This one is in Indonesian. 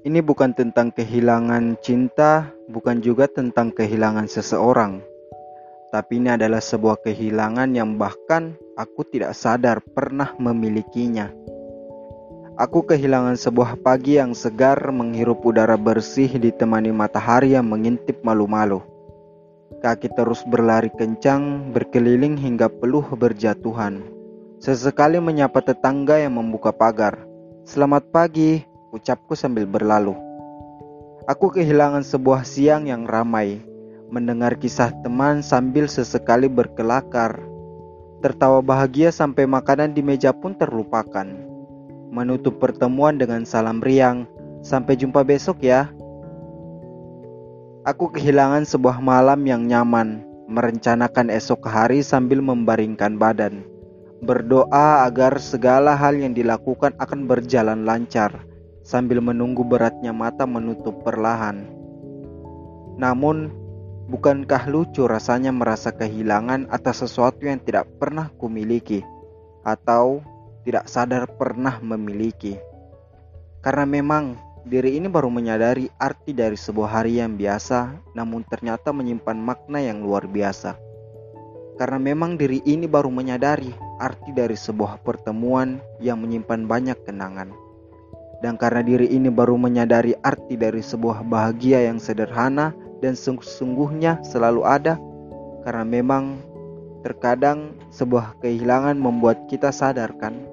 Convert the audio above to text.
Ini bukan tentang kehilangan cinta, bukan juga tentang kehilangan seseorang. Tapi ini adalah sebuah kehilangan yang bahkan aku tidak sadar pernah memilikinya. Aku kehilangan sebuah pagi yang segar menghirup udara bersih ditemani matahari yang mengintip malu-malu. Kaki terus berlari kencang, berkeliling hingga peluh berjatuhan. Sesekali menyapa tetangga yang membuka pagar. Selamat pagi, ucapku sambil berlalu. Aku kehilangan sebuah siang yang ramai, mendengar kisah teman sambil sesekali berkelakar. Tertawa bahagia sampai makanan di meja pun terlupakan. Menutup pertemuan dengan salam riang, sampai jumpa besok ya. Aku kehilangan sebuah malam yang nyaman, merencanakan esok hari sambil membaringkan badan. Berdoa agar segala hal yang dilakukan akan berjalan lancar sambil menunggu beratnya mata menutup perlahan. Namun, bukankah lucu rasanya merasa kehilangan atas sesuatu yang tidak pernah kumiliki atau tidak sadar pernah memiliki? Karena memang diri ini baru menyadari arti dari sebuah hari yang biasa, namun ternyata menyimpan makna yang luar biasa. Karena memang diri ini baru menyadari arti dari sebuah pertemuan yang menyimpan banyak kenangan. Dan karena diri ini baru menyadari arti dari sebuah bahagia yang sederhana dan sungguh-sungguhnya selalu ada, karena memang terkadang sebuah kehilangan membuat kita sadarkan